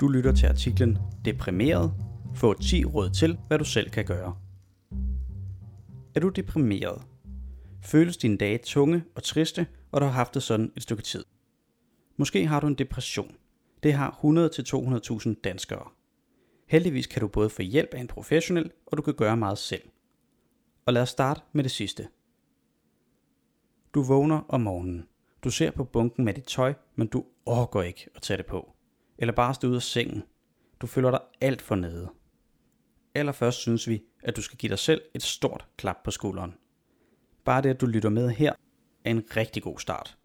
Du lytter til artiklen Deprimeret. Få 10 råd til, hvad du selv kan gøre. Er du deprimeret? Føles dine dage tunge og triste, og du har haft det sådan et stykke tid. Måske har du en depression. Det har 100-200.000 danskere. Heldigvis kan du både få hjælp af en professionel, og du kan gøre meget selv. Og lad os starte med det sidste. Du vågner om morgenen. Du ser på bunken med dit tøj, men du overgår ikke at tage det på. Eller bare stå ud af sengen. Du føler dig alt for nede. Allerførst synes vi, at du skal give dig selv et stort klap på skulderen. Bare det, at du lytter med her, er en rigtig god start.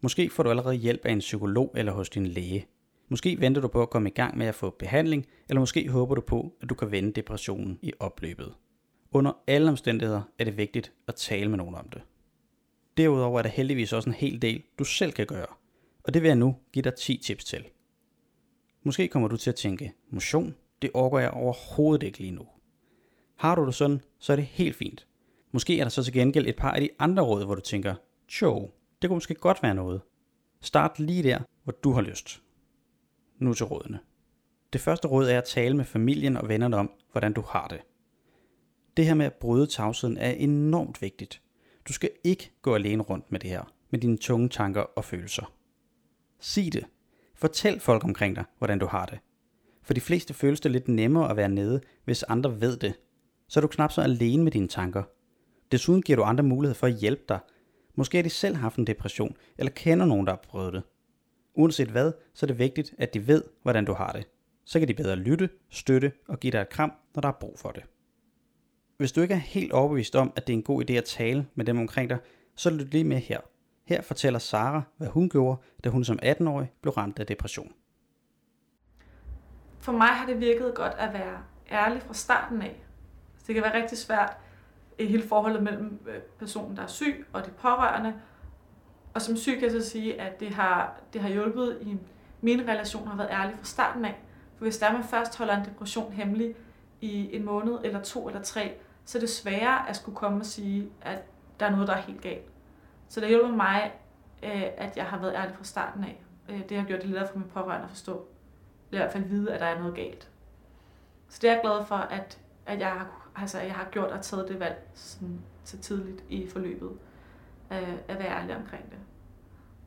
Måske får du allerede hjælp af en psykolog eller hos din læge. Måske venter du på at komme i gang med at få behandling, eller måske håber du på, at du kan vende depressionen i opløbet. Under alle omstændigheder er det vigtigt at tale med nogen om det. Derudover er der heldigvis også en hel del, du selv kan gøre. Og det vil jeg nu give dig 10 tips til. Måske kommer du til at tænke, motion, det overgår jeg overhovedet ikke lige nu. Har du det sådan, så er det helt fint. Måske er der så til gengæld et par af de andre råd, hvor du tænker, tjo, det kunne måske godt være noget. Start lige der, hvor du har lyst. Nu til rådene. Det første råd er at tale med familien og vennerne om, hvordan du har det. Det her med at bryde tavsheden er enormt vigtigt. Du skal ikke gå alene rundt med det her, med dine tunge tanker og følelser. Sig det. Fortæl folk omkring dig, hvordan du har det. For de fleste føles det lidt nemmere at være nede, hvis andre ved det. Så er du knap så alene med dine tanker. Desuden giver du andre mulighed for at hjælpe dig. Måske har de selv haft en depression, eller kender nogen, der har prøvet det. Uanset hvad, så er det vigtigt, at de ved, hvordan du har det. Så kan de bedre lytte, støtte og give dig et kram, når der er brug for det. Hvis du ikke er helt overbevist om, at det er en god idé at tale med dem omkring dig, så lyt lige med her. Her fortæller Sara, hvad hun gjorde, da hun som 18-årig blev ramt af depression. For mig har det virket godt at være ærlig fra starten af. Det kan være rigtig svært i hele forholdet mellem øh, personen, der er syg, og de pårørende. Og som syg kan jeg så sige, at det har, det har hjulpet i mine relationer at være ærlig fra starten af. For hvis der man først holder en depression hemmelig i en måned, eller to, eller tre, så er det sværere at skulle komme og sige, at der er noget, der er helt galt. Så det hjælper mig, øh, at jeg har været ærlig fra starten af. Øh, det har gjort det lettere for mine pårørende at forstå. I hvert fald vide, at der er noget galt. Så det er jeg glad for, at, at jeg, har, altså, jeg har gjort og taget det valg sådan, så tidligt i forløbet. Øh, at være ærlig omkring det.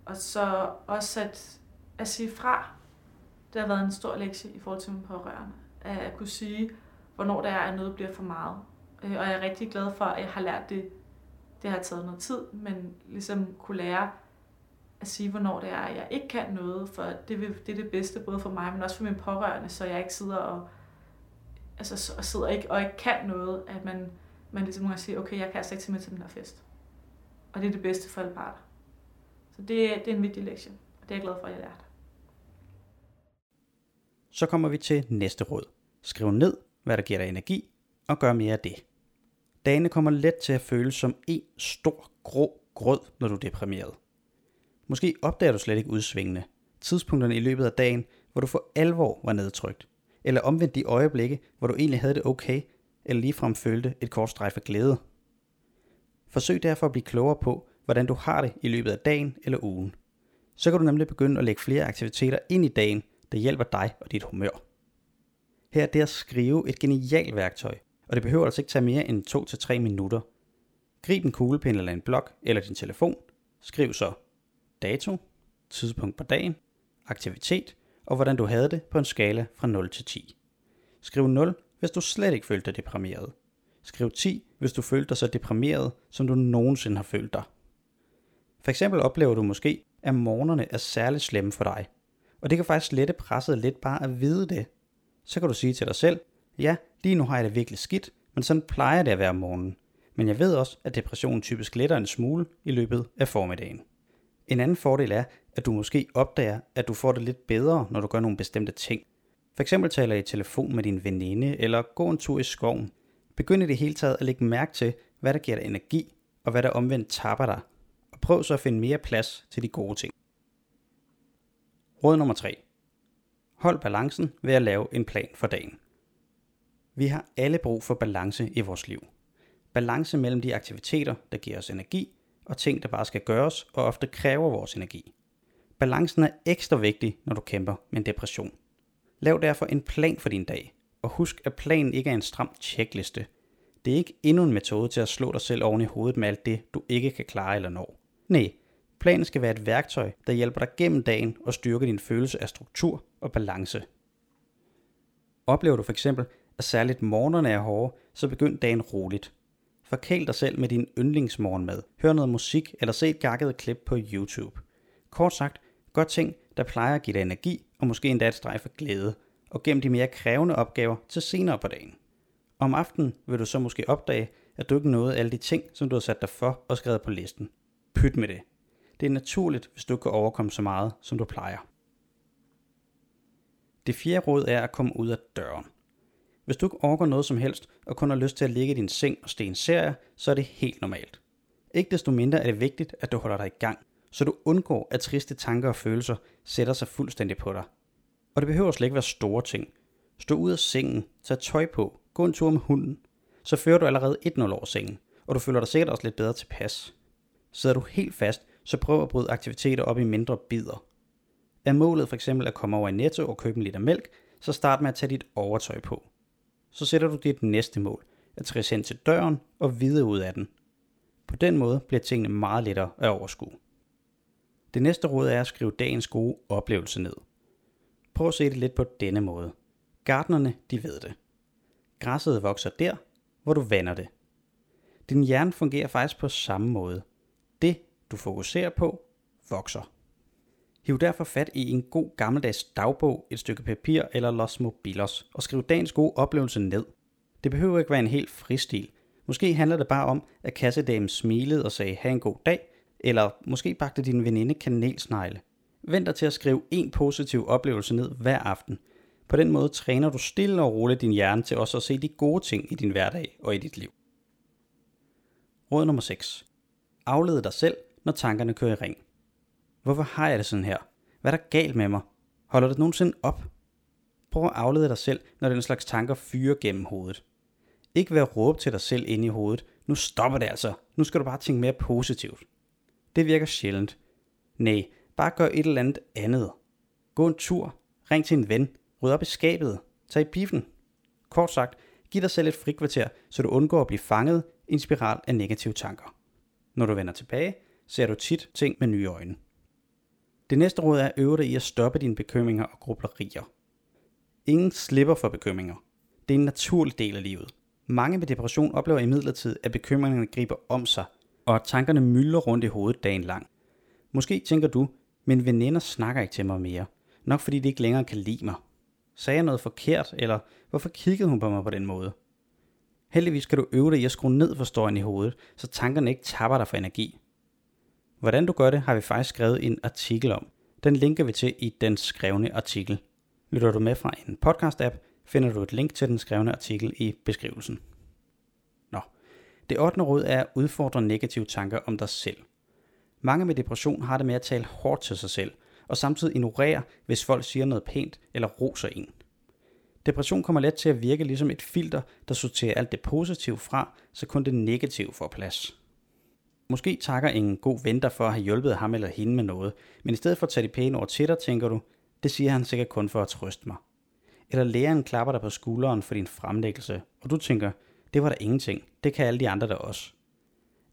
Og så også at, at sige fra. Det har været en stor lektie i forhold til mine pårørende. At kunne sige, hvornår der er, at noget bliver for meget. Øh, og jeg er rigtig glad for, at jeg har lært det det har taget noget tid, men ligesom kunne lære at sige, hvornår det er, at jeg ikke kan noget, for det, vil, det er det bedste både for mig, men også for mine pårørende, så jeg ikke sidder og, altså, og sidder ikke, og ikke kan noget, at man, man ligesom kan sige, okay, jeg kan altså ikke til den her fest. Og det er det bedste for alle parter. Så det, det er en vigtig lektie, og det er jeg glad for, at jeg lærte. Så kommer vi til næste råd. Skriv ned, hvad der giver dig energi, og gør mere af det. Dagene kommer let til at føles som en stor grå grød, når du er deprimeret. Måske opdager du slet ikke udsvingende. Tidspunkterne i løbet af dagen, hvor du for alvor var nedtrykt. Eller omvendt de øjeblikke, hvor du egentlig havde det okay, eller ligefrem følte et kort strejf af glæde. Forsøg derfor at blive klogere på, hvordan du har det i løbet af dagen eller ugen. Så kan du nemlig begynde at lægge flere aktiviteter ind i dagen, der hjælper dig og dit humør. Her er det at skrive et genialt værktøj, og det behøver altså ikke tage mere end 2-3 minutter. Grib en kuglepen eller en blok eller din telefon. Skriv så dato, tidspunkt på dagen, aktivitet og hvordan du havde det på en skala fra 0 til 10. Skriv 0, hvis du slet ikke følte dig deprimeret. Skriv 10, hvis du følte dig så deprimeret, som du nogensinde har følt dig. For eksempel oplever du måske, at morgenerne er særligt slemme for dig. Og det kan faktisk lette presset lidt bare at vide det. Så kan du sige til dig selv, ja, Lige nu har jeg det virkelig skidt, men sådan plejer det at være om morgenen. Men jeg ved også, at depressionen typisk letter en smule i løbet af formiddagen. En anden fordel er, at du måske opdager, at du får det lidt bedre, når du gør nogle bestemte ting. For eksempel taler i telefon med din veninde, eller gå en tur i skoven. Begynd i det hele taget at lægge mærke til, hvad der giver dig energi, og hvad der omvendt tapper dig. Og prøv så at finde mere plads til de gode ting. Råd nummer 3. Hold balancen ved at lave en plan for dagen. Vi har alle brug for balance i vores liv. Balance mellem de aktiviteter, der giver os energi, og ting, der bare skal gøres og ofte kræver vores energi. Balancen er ekstra vigtig, når du kæmper med en depression. Lav derfor en plan for din dag, og husk, at planen ikke er en stram tjekliste. Det er ikke endnu en metode til at slå dig selv oven i hovedet med alt det, du ikke kan klare eller nå. Nej, planen skal være et værktøj, der hjælper dig gennem dagen og styrker din følelse af struktur og balance. Oplever du for eksempel, og særligt morgenerne er hårde, så begynd dagen roligt. Forkæl dig selv med din yndlingsmorgenmad. Hør noget musik eller se et gakket klip på YouTube. Kort sagt, gør ting, der plejer at give dig energi og måske endda et streg for glæde, og gem de mere krævende opgaver til senere på dagen. Om aftenen vil du så måske opdage, at du ikke nåede alle de ting, som du har sat dig for og skrevet på listen. Pyt med det. Det er naturligt, hvis du kan overkomme så meget, som du plejer. Det fjerde råd er at komme ud af døren. Hvis du ikke orker noget som helst, og kun har lyst til at ligge i din seng og stene serie, så er det helt normalt. Ikke desto mindre er det vigtigt, at du holder dig i gang, så du undgår, at triste tanker og følelser sætter sig fuldstændig på dig. Og det behøver slet ikke være store ting. Stå ud af sengen, tag tøj på, gå en tur med hunden. Så fører du allerede 1-0 over sengen, og du føler dig sikkert også lidt bedre tilpas. Sidder du helt fast, så prøv at bryde aktiviteter op i mindre bidder. Er målet for eksempel at komme over i Netto og købe en liter mælk, så start med at tage dit overtøj på. Så sætter du dit næste mål, at træde hen til døren og videre ud af den. På den måde bliver tingene meget lettere at overskue. Det næste råd er at skrive dagens gode oplevelse ned. Prøv at se det lidt på denne måde. Gartnerne, de ved det. Græsset vokser der, hvor du vander det. Din hjerne fungerer faktisk på samme måde. Det, du fokuserer på, vokser. Hiv derfor fat i en god gammeldags dagbog, et stykke papir eller Los Mobilos, og skriv dagens gode oplevelse ned. Det behøver ikke være en helt fristil. Måske handler det bare om, at kassedamen smilede og sagde, have en god dag, eller måske bagte din veninde kanelsnegle. Vent dig til at skrive en positiv oplevelse ned hver aften. På den måde træner du stille og roligt din hjerne til også at se de gode ting i din hverdag og i dit liv. Råd nummer 6. Afled dig selv, når tankerne kører i ring. Hvorfor har jeg det sådan her? Hvad er der galt med mig? Holder det nogensinde op? Prøv at aflede dig selv, når den slags tanker fyrer gennem hovedet. Ikke ved at råbe til dig selv inde i hovedet. Nu stopper det altså. Nu skal du bare tænke mere positivt. Det virker sjældent. Nej, bare gør et eller andet andet. Gå en tur. Ring til en ven. Ryd op i skabet. Tag i biffen. Kort sagt, giv dig selv et frikvarter, så du undgår at blive fanget i en spiral af negative tanker. Når du vender tilbage, ser du tit ting med nye øjne. Det næste råd er at øve dig i at stoppe dine bekymringer og grublerier. Ingen slipper for bekymringer. Det er en naturlig del af livet. Mange med depression oplever imidlertid, at bekymringerne griber om sig, og at tankerne mylder rundt i hovedet dagen lang. Måske tænker du, men veninder snakker ikke til mig mere. Nok fordi de ikke længere kan lide mig. Sagde jeg noget forkert, eller hvorfor kiggede hun på mig på den måde? Heldigvis kan du øve dig i at skrue ned for støjen i hovedet, så tankerne ikke tapper dig for energi. Hvordan du gør det, har vi faktisk skrevet en artikel om. Den linker vi til i den skrevne artikel. Lytter du med fra en podcast-app, finder du et link til den skrevne artikel i beskrivelsen. Nå. Det 8. råd er at udfordre negative tanker om dig selv. Mange med depression har det med at tale hårdt til sig selv, og samtidig ignorere, hvis folk siger noget pænt eller roser en. Depression kommer let til at virke ligesom et filter, der sorterer alt det positive fra, så kun det negative får plads. Måske takker en god ven dig for at have hjulpet ham eller hende med noget, men i stedet for at tage de pæne ord til dig, tænker du, det siger han sikkert kun for at trøste mig. Eller læreren klapper dig på skulderen for din fremlæggelse, og du tænker, det var da ingenting, det kan alle de andre der også.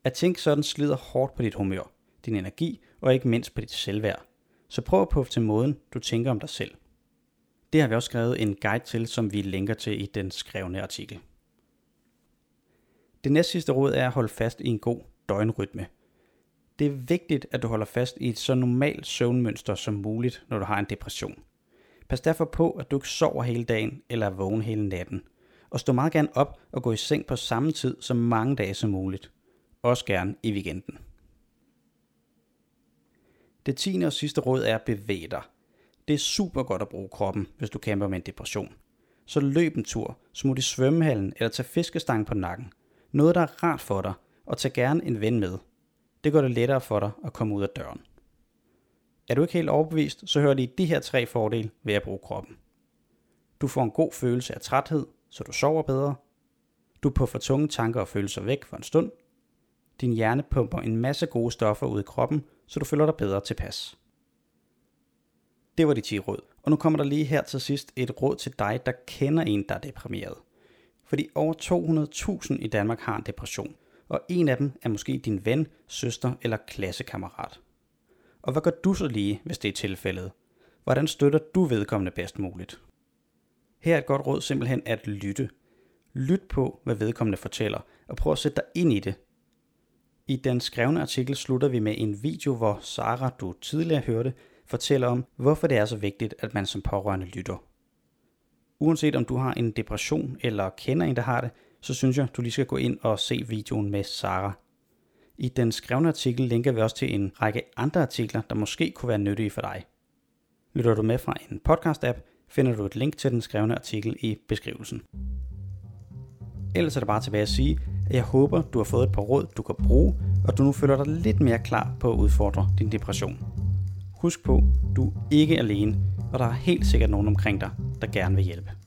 At tænke sådan slider hårdt på dit humør, din energi og ikke mindst på dit selvværd. Så prøv at puffe til måden, du tænker om dig selv. Det har vi også skrevet en guide til, som vi linker til i den skrevne artikel. Det næstsidste råd er at holde fast i en god døgnrytme. Det er vigtigt, at du holder fast i et så normalt søvnmønster som muligt, når du har en depression. Pas derfor på, at du ikke sover hele dagen eller er vågen hele natten. Og stå meget gerne op og gå i seng på samme tid så mange dage som muligt. Også gerne i weekenden. Det tiende og sidste råd er at bevæge dig. Det er super godt at bruge kroppen, hvis du kæmper med en depression. Så løb en tur, smut i svømmehallen eller tag fiskestang på nakken. Noget, der er rart for dig, og tag gerne en ven med. Det gør det lettere for dig at komme ud af døren. Er du ikke helt overbevist, så hører lige de her tre fordele ved at bruge kroppen. Du får en god følelse af træthed, så du sover bedre. Du får for tunge tanker og følelser væk for en stund. Din hjerne pumper en masse gode stoffer ud i kroppen, så du føler dig bedre tilpas. Det var de 10 råd. Og nu kommer der lige her til sidst et råd til dig, der kender en, der er deprimeret. Fordi over 200.000 i Danmark har en depression, og en af dem er måske din ven, søster eller klassekammerat. Og hvad gør du så lige, hvis det er tilfældet? Hvordan støtter du vedkommende bedst muligt? Her er et godt råd simpelthen at lytte. Lyt på, hvad vedkommende fortæller, og prøv at sætte dig ind i det. I den skrevne artikel slutter vi med en video, hvor Sara, du tidligere hørte, fortæller om, hvorfor det er så vigtigt, at man som pårørende lytter. Uanset om du har en depression eller kender en, der har det, så synes jeg, du lige skal gå ind og se videoen med Sara. I den skrevne artikel linker vi også til en række andre artikler, der måske kunne være nyttige for dig. Lytter du med fra en podcast-app, finder du et link til den skrevne artikel i beskrivelsen. Ellers er det bare tilbage at sige, at jeg håber, du har fået et par råd, du kan bruge, og du nu føler dig lidt mere klar på at udfordre din depression. Husk på, du er ikke alene, og der er helt sikkert nogen omkring dig, der gerne vil hjælpe.